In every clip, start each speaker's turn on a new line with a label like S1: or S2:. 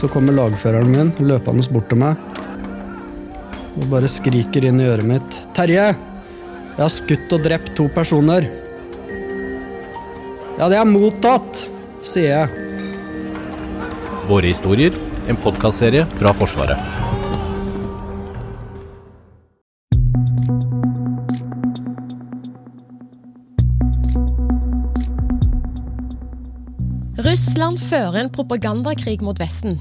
S1: så kommer lagføreren min løpende bort til meg og bare skriker inn i øret mitt. Terje! Jeg har skutt og drept to personer. Ja, det er mottatt, sier jeg.
S2: Våre historier, en podkastserie fra Forsvaret.
S3: Russland fører en propagandakrig mot Vesten.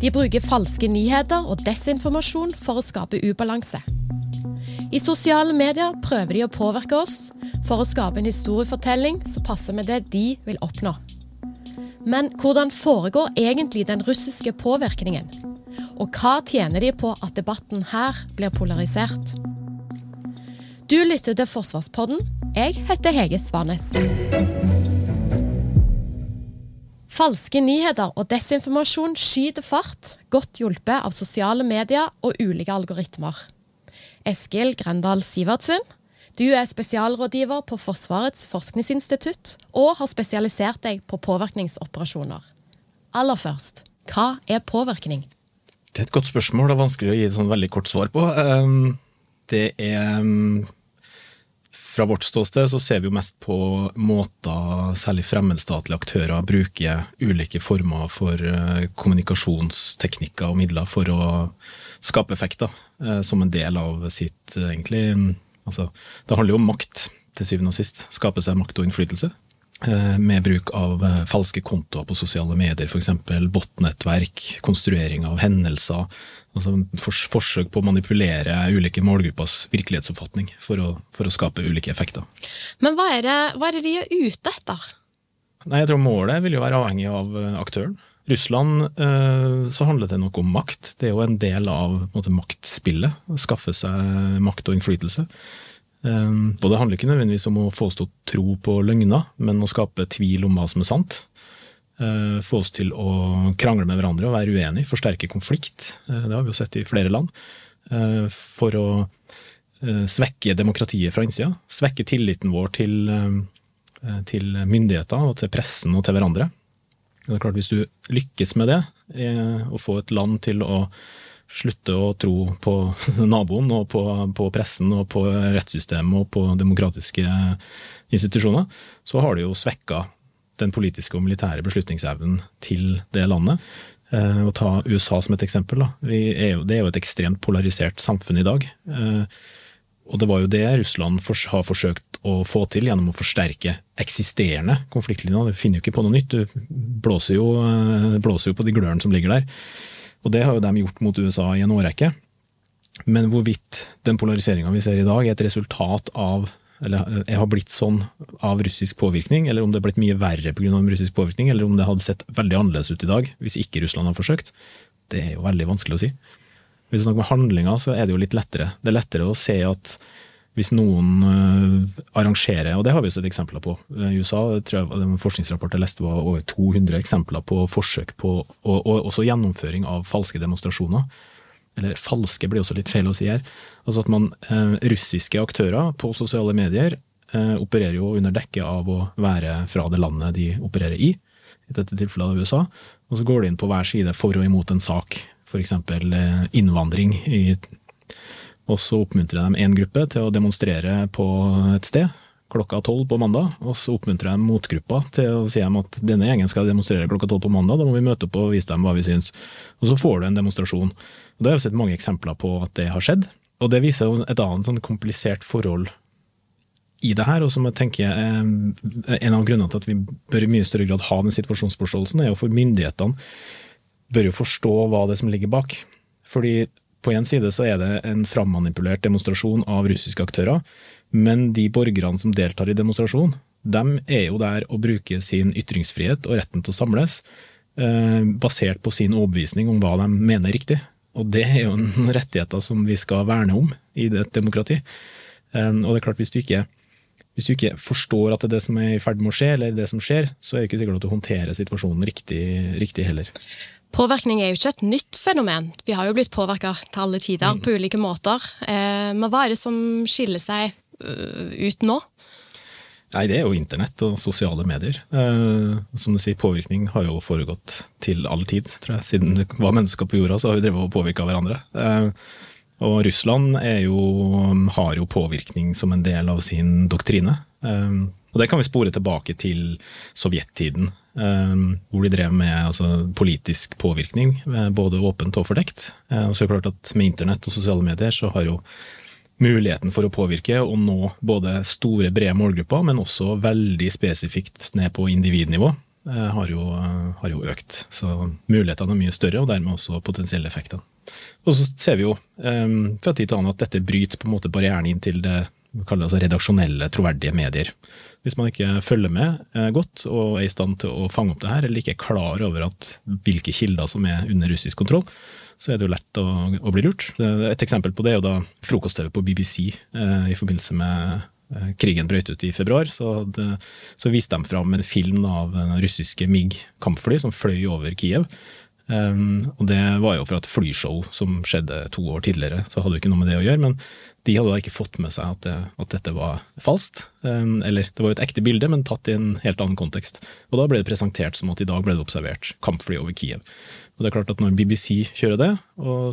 S3: De bruker falske nyheter og desinformasjon for å skape ubalanse. I sosiale medier prøver de å påvirke oss for å skape en historiefortelling som passer med det de vil oppnå. Men hvordan foregår egentlig den russiske påvirkningen? Og hva tjener de på at debatten her blir polarisert? Du lytter til Forsvarspodden. Jeg heter Hege Svanes. Falske nyheter og desinformasjon skyter fart, godt hjulpet av sosiale medier og ulike algoritmer. Eskil Grendal Sivertsen, du er spesialrådgiver på Forsvarets forskningsinstitutt og har spesialisert deg på påvirkningsoperasjoner. Aller først, hva er påvirkning?
S4: Det er et godt spørsmål. Er vanskelig å gi et sånn veldig kort svar på. Ehm, det er ehm, Fra vårt ståsted så ser vi jo mest på måter særlig fremmedstatlige aktører bruker ulike former for eh, kommunikasjonsteknikker og midler for å skape effekter eh, som en del av sitt egentlig Altså, det handler jo om makt, til syvende og sist. Skape seg makt og innflytelse. Eh, med bruk av eh, falske kontoer på sosiale medier, f.eks. botnettverk, konstruering av hendelser. altså Forsøk på å manipulere ulike målgruppers virkelighetsoppfatning for å, for å skape ulike effekter.
S3: Men hva er, det, hva er det de er ute etter?
S4: Nei, jeg tror Målet vil jo være avhengig av eh, aktøren. Russland så handler det nok om makt. Det er jo en del av en måte, maktspillet. Skaffe seg makt og innflytelse. Um, og det handler ikke nødvendigvis om å få oss til å tro på løgner, men å skape tvil om hva som er sant. Uh, få oss til å krangle med hverandre og være uenige, forsterke konflikt. Uh, det har vi jo sett i flere land. For å svekke demokratiet fra innsida. Svekke tilliten vår til, til myndigheter og til pressen og til hverandre. Det er klart Hvis du lykkes med det, å få et land til å slutte å tro på naboen og på, på, pressen og på rettssystemet og på demokratiske institusjoner, så har det jo svekka den politiske og militære beslutningsevnen til det landet. Eh, å ta USA som et eksempel. Er jo, det er jo et ekstremt polarisert samfunn i dag. Eh, og det var jo det Russland har forsøkt å få til gjennom å forsterke eksisterende konfliktlinjer. Du finner jo ikke på noe nytt, du blåser jo, eh, blåser jo på de glørne som ligger der. Og det har jo de gjort mot USA i en årrekke. Men hvorvidt den polariseringa vi ser i dag er et resultat av eller har blitt sånn av russisk påvirkning, eller om det har blitt mye verre pga. russisk påvirkning, eller om det hadde sett veldig annerledes ut i dag hvis ikke Russland har forsøkt, det er jo veldig vanskelig å si. Hvis vi snakker om handlinger, så er det jo litt lettere. Det er lettere å se at hvis noen uh, arrangerer, og det har vi jo sett eksempler på. I USA tror jeg en forskningsrapport jeg leste var over 200 eksempler på forsøk på, og, og også gjennomføring av falske demonstrasjoner. Eller falske blir også litt feil å si her. Altså at man, uh, Russiske aktører på sosiale medier opererer jo under dekke av å være fra det landet de opererer i, i dette tilfellet av USA, og så går de inn på hver side for og imot en sak, f.eks. innvandring i og så oppmuntrer de én gruppe til å demonstrere på et sted klokka tolv på mandag, og så oppmuntrer de motgruppa til å si dem at denne gjengen skal demonstrere klokka tolv på mandag, da må vi møte opp og vise dem hva vi syns. Og så får du en demonstrasjon. Og Det har vi sett mange eksempler på at det har skjedd. Og det viser jo et annet sånn komplisert forhold i det her, og som jeg tenker er en av grunnene til at vi bør i mye større grad ha den situasjonsforståelsen, er jo for myndighetene bør jo forstå hva det er som ligger bak. Fordi på én side så er det en frammanipulert demonstrasjon av russiske aktører, men de borgerne som deltar i demonstrasjon, de er jo der og bruker sin ytringsfrihet og retten til å samles, eh, basert på sin overbevisning om hva de mener er riktig. Og det er jo en rettigheter som vi skal verne om i et demokrati. Eh, og det er klart, hvis du ikke hvis du ikke forstår at det er det som er i ferd med å skje, eller det som skjer, så er det ikke sikkert at du håndterer situasjonen riktig, riktig heller.
S3: Påvirkning er jo ikke et nytt fenomen. Vi har jo blitt påvirka til alle tider mm. på ulike måter. Eh, men hva er det som skiller seg uh, ut nå?
S4: Nei, det er jo internett og sosiale medier. Eh, som du sier, påvirkning har jo foregått til all tid, tror jeg. Siden det var mennesker på jorda, så har vi drevet og påvirka hverandre. Eh, og Russland jo, har jo påvirkning som en del av sin doktrine. Og det kan vi spore tilbake til sovjettiden, eh, hvor de drev med altså, politisk påvirkning, eh, både åpent og fordekt. Eh, og så er det klart at Med internett og sosiale medier så har jo muligheten for å påvirke og nå både store, brede målgrupper, men også veldig spesifikt ned på individnivå, eh, har jo, har jo økt. Så mulighetene er mye større, og dermed også potensielle effekter. Og så ser vi jo um, fra tid til annen at dette bryter på en måte barrieren inn til det vi kaller det altså redaksjonelle, troverdige medier. Hvis man ikke følger med eh, godt og er i stand til å fange opp det her, eller ikke er klar over hvilke kilder som er under russisk kontroll, så er det jo lett å, å bli lurt. Et eksempel på det er jo da frokost-TV på BBC eh, i forbindelse med eh, krigen brøt ut i februar. Så, det, så viste de fram en film av russiske MIG kampfly som fløy over Kiev. Um, og det var jo fra et flyshow som skjedde to år tidligere, så hadde jo ikke noe med det å gjøre. Men de hadde da ikke fått med seg at, det, at dette var falskt. Um, eller det var jo et ekte bilde, men tatt i en helt annen kontekst. Og da ble det presentert som at i dag ble det observert kampfly over Kiev. Og det er klart at Når BBC kjører det,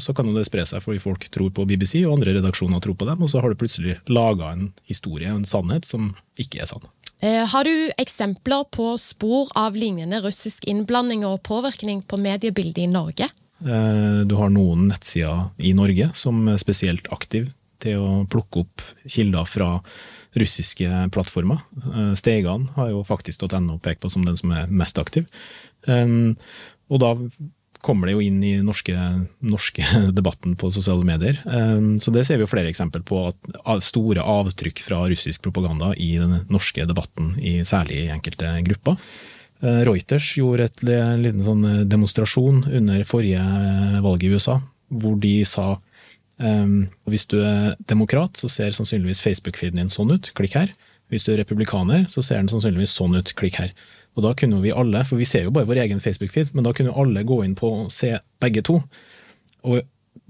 S4: så kan det spre seg fordi folk tror på BBC, og andre redaksjoner tror på dem, og så har du plutselig laga en historie, en sannhet, som ikke er sann.
S3: Eh, har du eksempler på spor av lignende russisk innblanding og påvirkning på mediebildet i Norge?
S4: Eh, du har noen nettsider i Norge som er spesielt aktive til å plukke opp kilder fra russiske plattformer. Eh, Stegan har jo faktisk.no pekt på som den som er mest aktiv. Og da kommer det jo inn i den norske, norske, debatten på sosiale medier. Ehm, så det ser vi jo flere eksempler på. at Store avtrykk fra russisk propaganda i den norske debatten, særlig i enkelte grupper. Eh, Reuters gjorde et, en liten sånn demonstrasjon under forrige valg i USA, hvor de sa um, hvis du er demokrat, så ser sannsynligvis Facebook-feeden din sånn ut, klikk her. Hvis du er republikaner, så ser den sannsynligvis sånn ut, klikk her. Og da kunne vi alle, for vi ser jo bare vår egen Facebook-feed, men da kunne alle gå inn på og se begge to. Og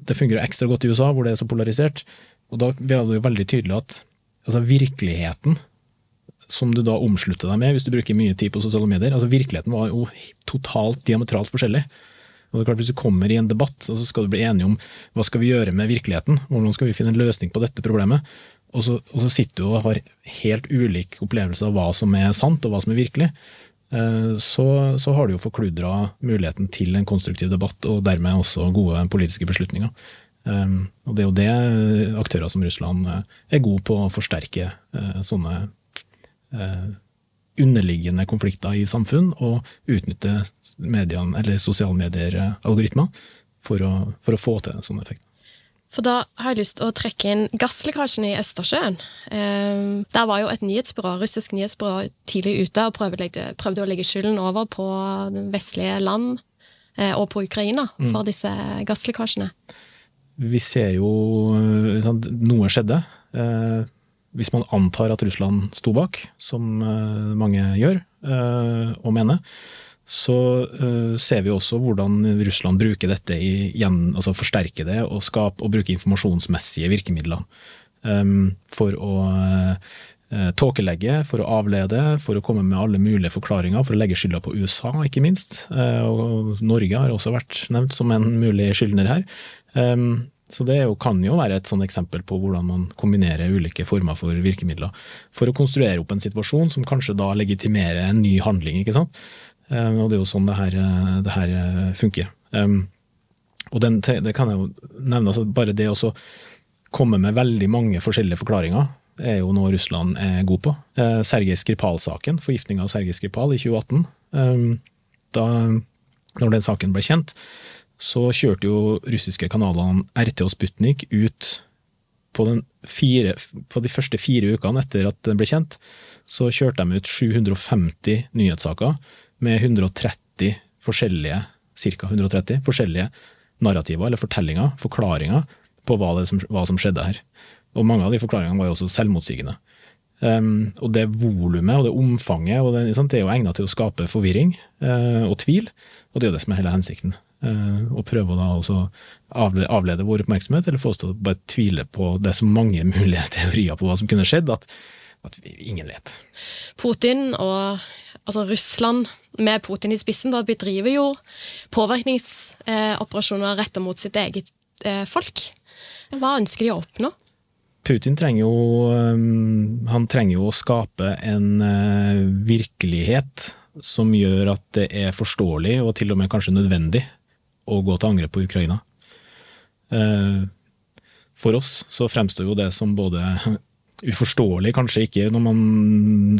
S4: det fungerer ekstra godt i USA, hvor det er så polarisert. Og da var det jo veldig tydelig at altså virkeligheten som du da omslutter deg med hvis du bruker mye tid på sosiale medier, altså virkeligheten var jo totalt diametralt forskjellig. Og det er klart Hvis du kommer i en debatt, så skal du bli enige om hva skal vi gjøre med virkeligheten, hvordan skal vi finne en løsning på dette problemet, og så, og så sitter du og har helt ulik opplevelse av hva som er sant og hva som er virkelig. Eh, så, så, har du jo forkludra muligheten til en konstruktiv debatt, og dermed også gode politiske beslutninger. Eh, og det er jo det aktører som Russland eh, er gode på å forsterke sånne underliggende konflikter i samfunn, og utnytte mediene, eller sosiale medier-algoritmer for, for, å få til en sånn effekt.
S3: For da har jeg lyst til å trekke inn gasslekkasjen i Østersjøen. Eh, der var jo et nyhetsbyrå, russisk nyhetsbyrå tidlig ute og prøvde, prøvde å legge skylden over på vestlige land eh, og på Ukraina mm. for disse gasslekkasjene.
S4: Vi ser jo sånn, noe skjedde. Eh, hvis man antar at Russland sto bak, som eh, mange gjør eh, og mener, så uh, ser vi også hvordan Russland bruker dette i igjen, altså forsterker det og, skape, og bruker informasjonsmessige virkemidler um, for å uh, tåkelegge, for å avlede, for å komme med alle mulige forklaringer, for å legge skylda på USA, ikke minst. Uh, og Norge har også vært nevnt som en mulig skyldner her. Um, så det jo, kan jo være et sånn eksempel på hvordan man kombinerer ulike former for virkemidler for å konstruere opp en situasjon som kanskje da legitimerer en ny handling. ikke sant? Eh, og det er jo sånn det her, eh, det her eh, funker. Og den, det kan jeg jo nevne, altså bare det å komme med veldig mange forskjellige forklaringer er jo noe Russland er god på. Sergej Skripal-saken, forgiftninga av Sergej Skripal i 2018. Da når den saken ble kjent, så kjørte jo russiske kanalene RT og Sputnik ut på, fire, på, de første fire ukene etter at den ble kjent, så kjørte de ut 750 nyhetssaker med 130 forskjellige, ca. 130 forskjellige narrativer eller fortellinger, forklaringer, på hva, som, hva som skjedde her. Og mange av de forklaringene var jo også selvmotsigende. Um, og det volumet og det omfanget og det, sant, det, er jo egnet til å skape forvirring uh, og tvil, og det er jo det som er hele hensikten. Uh, å prøve å da også avlede, avlede vår oppmerksomhet, eller få oss til å bare tvile på det så mange mulige teorier på hva som kunne skjedd, at at ingen vet.
S3: Putin og altså Russland med Putin i spissen da bedriver jo påvirkningsoperasjoner eh, retta mot sitt eget eh, folk. Hva ønsker de å oppnå?
S4: Putin trenger jo, um, han trenger jo å skape en uh, virkelighet som gjør at det er forståelig, og til og med kanskje nødvendig, å gå til angrep på Ukraina. Uh, for oss så fremstår jo det som både uforståelig, kanskje ikke når man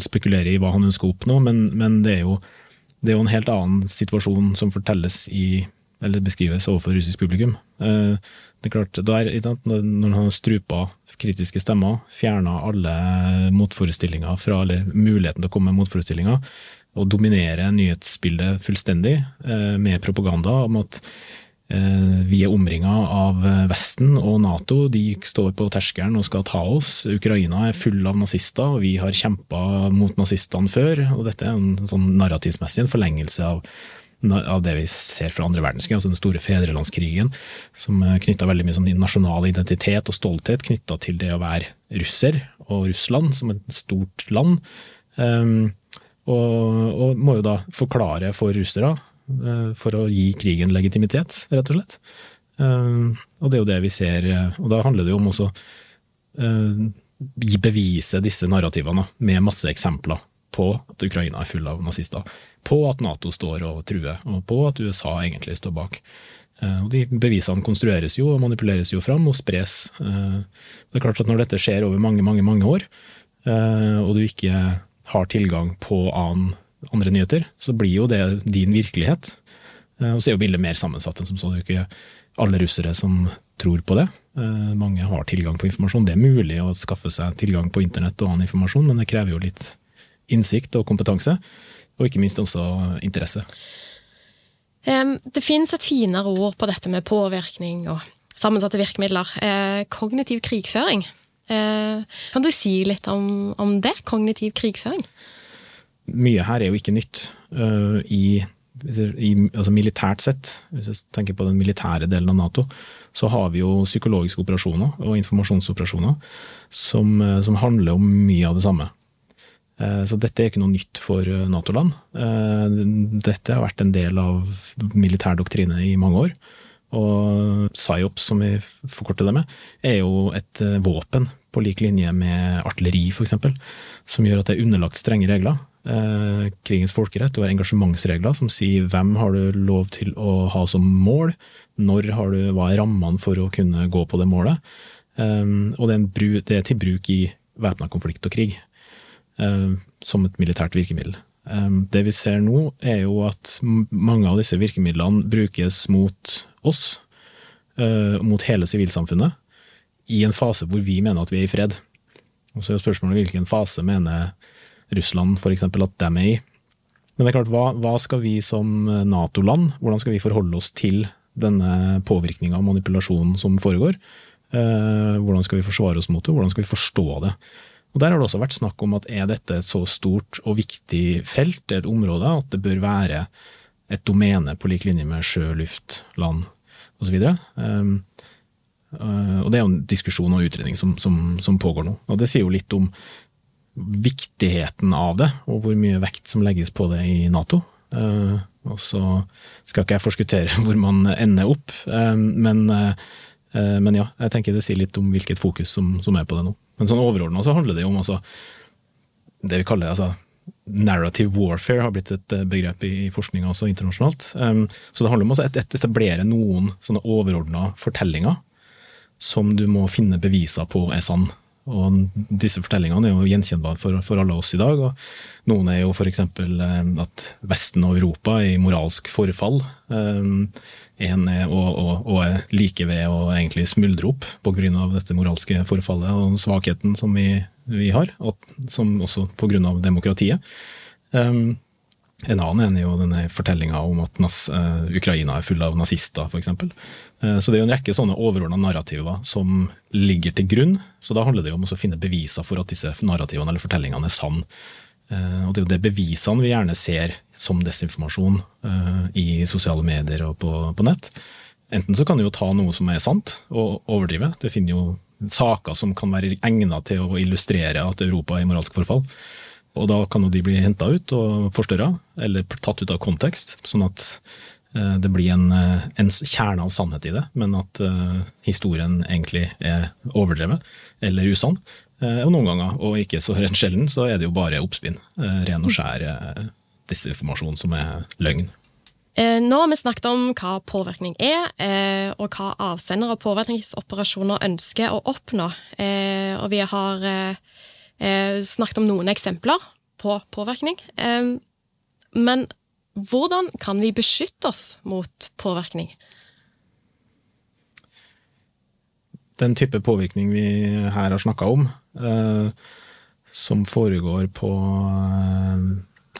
S4: spekulerer i hva han ønsker å oppnå, men, men det, er jo, det, er jo, en helt annen situasjon som fortelles i, eller beskrives overfor russisk publikum. Uh, det er klart, der, Når han har strupa kritiske stemmer, fjerna alle motforestillinger fra, eller muligheten til å komme med motforestillinger, og dominere nyhetsbildet fullstendig uh, med propaganda om at Eh, vi er omringa av Vesten og Nato. De står på terskelen og skal ta oss. Ukraina er full av nazister, og vi har kjempa mot nazistene før. og Dette er en sånn narrativsmessig en forlengelse av, av, det vi ser fra andre verdenskrig, altså den store fedrelandskrigen, som knytta veldig mye sånn nasjonal identitet og stolthet knytta til det å være russer og Russland som et stort land. Um, og, og må jo da forklare for russere Eh, for å gi krigen legitimitet, rett og slett. Eh, og det er jo det vi ser, eh, og da handler det jo om også bevise disse narrativene med masse eksempler på at Ukraina er full av nazister, på at Nato står og truer, og på at USA egentlig står bak. Og De bevisene konstrueres jo og manipuleres jo fram og spres. Det er klart at Når dette skjer over mange mange, mange år, og du ikke har tilgang på annen andre nyheter, så blir jo det din virkelighet. Eh, og så er jo bildet mer sammensatt enn som så. Det er jo ikke alle russere som tror på det. Eh, mange har tilgang på informasjon. Det er mulig å skaffe seg tilgang på internett og annen informasjon, men det krever jo litt innsikt og kompetanse. Og ikke minst også interesse.
S3: Det finnes et finere ord på dette med påvirkning og sammensatte virkemidler. Eh, kognitiv krigføring. Kan du si litt om, om det? Kognitiv krigføring?
S4: Mye her er jo ikke nytt. Uh, i, i, altså militært sett, hvis jeg tenker på den militære delen av Nato, så har vi jo psykologiske operasjoner og informasjonsoperasjoner som, uh, som handler om mye av det samme. Uh, så dette er ikke noe nytt for Nato-land. Dette har vært en del av militær doktrine i mange år. Og PSYOPS, som vi forkorter det med, er jo et våpen på lik linje med artilleri, f.eks., som gjør at det er underlagt strenge regler eh, krigens folkerett og engasjementsregler som sier hvem har du lov til å ha som mål, når har du, hva er rammene for å kunne gå på det målet. Um, og det er, bru, det er, til bruk i væpna konflikt og krig, um, som et militært virkemiddel. Um, det vi ser nå, er jo at mange av disse virkemidlene brukes mot oss, uh, mot hele sivilsamfunnet, i en fase hvor vi mener at vi er i fred. Og så er spørsmålet hvilken fase mener Russland f.eks. at de er i. Men det er klart, hva, hva skal vi som Nato-land, hvordan skal vi forholde oss til denne påvirkninga og manipulasjonen som foregår? Eh, hvordan skal vi forsvare oss mot det, hvordan skal vi forstå det? Og Der har det også vært snakk om at er dette et så stort og viktig felt, et område, at det bør være et domene på lik linje med sjø, luft, land osv. Um, uh, og det er jo en diskusjon og utredning som, som, som, pågår nå. Og Det sier jo litt om viktigheten av det, og hvor mye vekt som legges på det i Nato. Uh, og så skal ikke jeg forskuttere hvor man ender opp, uh, men, uh, men, ja, jeg tenker det sier litt om hvilket fokus som, som er på det nå. Men sånn overordna så handler det om altså, det vi kaller altså, narrative warfare har blitt et begrep i forskninga også internasjonalt. Så det handler om å etablere noen sånne overordna fortellinger som du må finne beviser på er sann. Og disse fortellingene er jo gjenkjennbare for, for, alle oss i dag. og Noen er jo f.eks. Eh, at Vesten og Europa er i moralsk forfall. Um, en er, og, og, og, er like ved å egentlig smuldre opp pga. dette moralske forfallet og svakheten som vi, vi har, og som også pga. demokratiet. Um, en annen er jo denne fortellinga om at uh, Ukraina er full av nazister, f.eks. Uh, så det er jo en rekke sånne overordna narrativer som ligger til grunn. Så da handler det jo om å finne beviser for at disse narrativene eller fortellingene er sann. Uh, og det er jo det bevisene vi gjerne ser som desinformasjon i sosiale medier og på, på, nett. Enten så kan du jo ta noe som er sant, og overdrive. Du finner jo saker som kan være egnet til å illustrere at Europa er i moralsk forfall. Og da kan jo de bli henta ut og forstørra, eller tatt ut av kontekst, sånn at eh, det blir en, eh, en kjerne av sannhet i det, men at uh, historien egentlig er overdrevet eller usann. Og noen ganger, og ikke så rent sjelden, så er det jo bare oppspinn. Ren og skjær disinformasjon som er løgn.
S3: Eh, nå har vi snakket om hva påvirkning er, eh, og hva avsender av påvirkningsoperasjoner ønsker å oppnå. Eh, og vi har snakket om noen eksempler på påvirkning. Men hvordan kan vi beskytte oss mot påvirkning?
S4: Den type påvirkning vi her har snakka om, som foregår på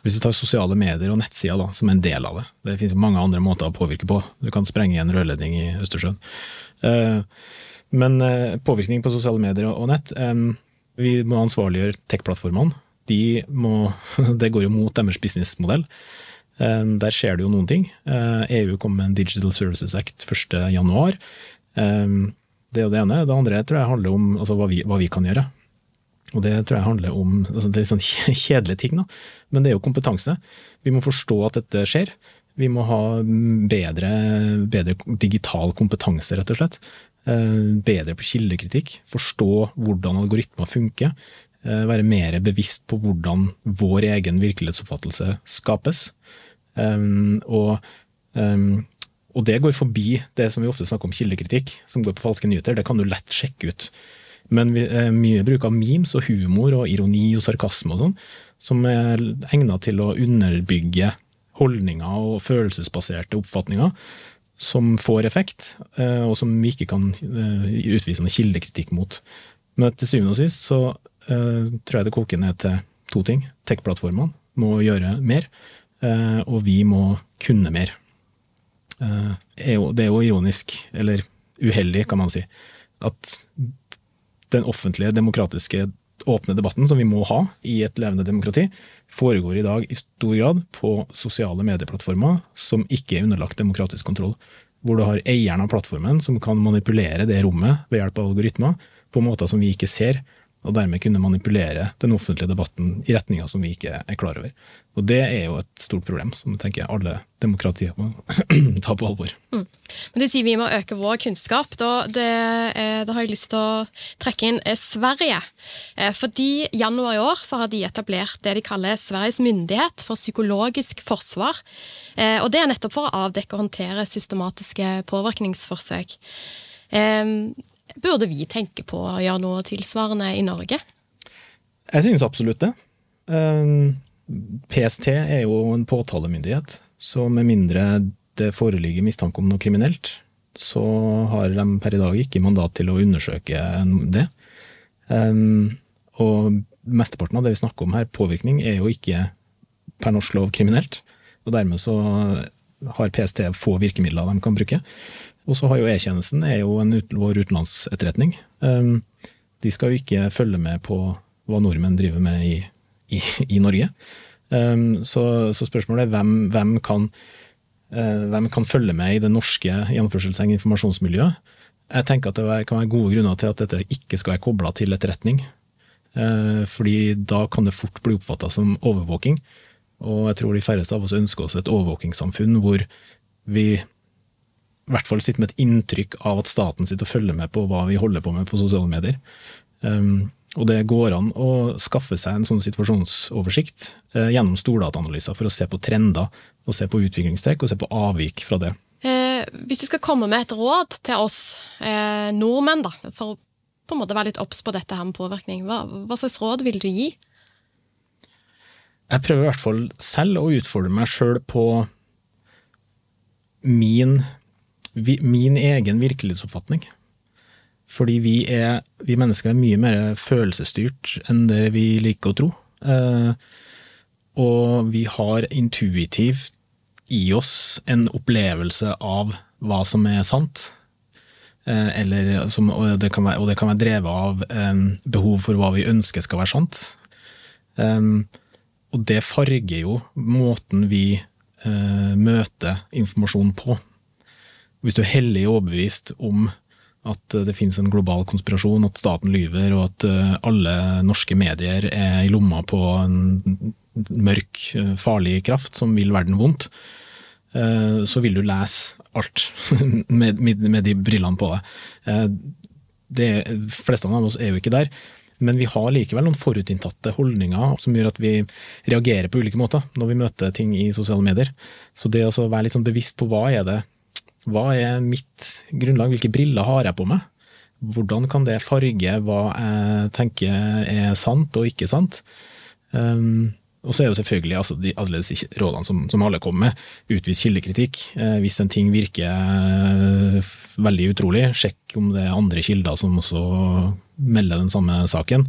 S4: hvis vi tar sosiale medier og nettsider som en del av det. Det finnes mange andre måter å påvirke på. Du kan sprenge en rørledning i Østersjøen. Eh, men eh, påvirkning på sosiale medier og nett eh, Vi må ansvarliggjøre tech-plattformene. De det går jo mot deres businessmodell. Der skjer det jo noen ting. EU kom med en Digital Services Act 1.1. Det er jo det ene. Det andre tror jeg handler om altså, hva, vi, hva vi kan gjøre. Og det tror jeg handler om altså Det er sånn kjedelige ting, da. men det er jo kompetanse. Vi må forstå at dette skjer. Vi må ha bedre, bedre digital kompetanse, rett og slett. Eh, bedre på kildekritikk. Forstå hvordan algoritmer funker. Eh, være mer bevisst på hvordan vår egen virkelighetsoppfattelse skapes. Eh, og, og det går forbi det som vi ofte snakker om kildekritikk, som går på falske nyheter. Det kan du lett sjekke ut. Men vi, mye bruk av memes og humor og ironi og sarkasme og sånn, som er egnet til å underbygge holdninger og følelsesbaserte oppfatninger som får effekt, eh, og som vi ikke kan eh, utvise noen kildekritikk mot. Men til syvende og sist så uh, tror jeg det koker ned til to ting. Tech-plattformene må gjøre mer, og vi må kunne mer. Det er jo ironisk, eller uheldig, kan man si, at den offentlige, demokratiske, åpne debatten som vi må ha i et levende demokrati, foregår i dag i stor grad på sosiale medieplattformer som ikke er underlagt demokratisk kontroll. Hvor du har eieren av plattformen som kan manipulere det rommet ved hjelp av algoritmer på måter som vi ikke ser, og dermed kunne manipulere den offentlige debatten i retninger som vi ikke er klar over. Og Det er jo et stort problem som jeg tenker alle demokratier må ta på alvor. Mm.
S3: Men Du sier vi må øke vår kunnskap. Da, det, eh, da har jeg lyst til å trekke inn eh, Sverige. Eh, fordi januar i år så har de etablert det de kaller Sveriges myndighet for psykologisk forsvar. Og Det er nettopp for å avdekke og håndtere systematiske påvirkningsforsøk. Burde vi tenke på å gjøre noe tilsvarende i Norge?
S4: Jeg synes absolutt det. Ehm, PST er jo en påtalemyndighet, så med mindre det foreligger mistanke om noe kriminelt, så har de per i dag ikke mandat til å undersøke det. Ehm, og mesteparten av det vi snakker om her, påvirkning, er jo ikke per norsk lov kriminelt. Og dermed så har PST få virkemidler de kan bruke. Og så har jo E-tjenesten er jo ut, vår utenlandsetterretning. Um, de skal jo ikke følge med på hva nordmenn driver med i, i, i Norge. Um, så, så, spørsmålet er hvem, hvem, kan, uh, hvem, kan, følge med i det norske informasjonsmiljøet? Jeg tenker at det kan være gode grunner til at dette ikke skal være kobla til etterretning. Uh, fordi da kan det fort bli oppfatta som overvåking. Og jeg tror de færreste av oss ønsker oss et overvåkingssamfunn hvor vi i hvert fall sitter med et inntrykk av at staten sitter og følger med på hva vi holder på med på sosiale medier. Um, og det går an å skaffe seg en sånn situasjonsoversikt uh, gjennom stordataanalyser for å se på trender, og se på utviklingstrekk og se på avvik fra det.
S3: Eh, hvis du skal komme med et råd til oss eh, nordmenn, da, for å på en måte være litt obs på dette her med påvirkning, hva, hva slags råd vil du gi?
S4: Jeg prøver i hvert fall selv å utfordre meg sjøl på min min egen virkelighetsoppfatning. Fordi vi, er, vi mennesker er mye mer følelsesstyrt enn det vi liker å tro. Eh, og vi har intuitivt i oss en opplevelse av hva som er sant. Eh, eller, som, og, det være, og, det kan være, drevet av eh, behov for hva vi ønsker skal være sant. Eh, og det farger jo måten vi eh, møter informasjon på hvis du er hellig overbevist om At det finnes en global konspirasjon, at staten lyver, og at alle norske medier er i lomma på en mørk, farlig kraft som vil verden vondt, så vil du lese alt med, med de brillene på deg. De fleste av oss er jo ikke der. Men vi har likevel noen forutinntatte holdninger som gjør at vi reagerer på ulike måter når vi møter ting i sosiale medier. Så det å være litt sånn bevisst på hva er det hva er mitt grunnlag, hvilke briller har jeg på meg? Hvordan kan det farge hva jeg tenker er sant og ikke sant? Um, og så er det selvfølgelig altså, de annerledes rådene som, som, alle kommer med. Utvis kildekritikk. Eh, hvis en ting virker eh, veldig utrolig, sjekk om det er andre kilder som også melder den samme saken.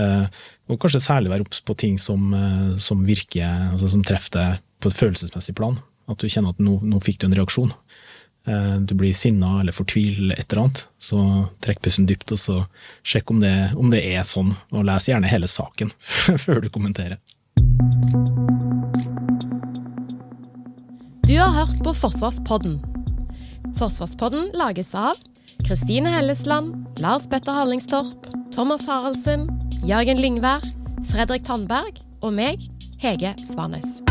S4: Eh, og kanskje særlig være obs på ting som, eh, som virker, altså som treffer deg på et følelsesmessig plan. At du kjenner at nå, nå fikk du en reaksjon. Eh, du blir sinna eller fortvilet eller et eller annet, så trekk pusten dypt og så sjekk om det, om det er sånn. Og les gjerne hele saken før du kommenterer.
S3: Du har hørt på Forsvarspodden. Forsvarspodden lages av Kristine Hellesland, Lars Petter Hallingstorp, Thomas Haraldsen, Jørgen Lyngvær, Fredrik Tandberg og meg, Hege Svanes.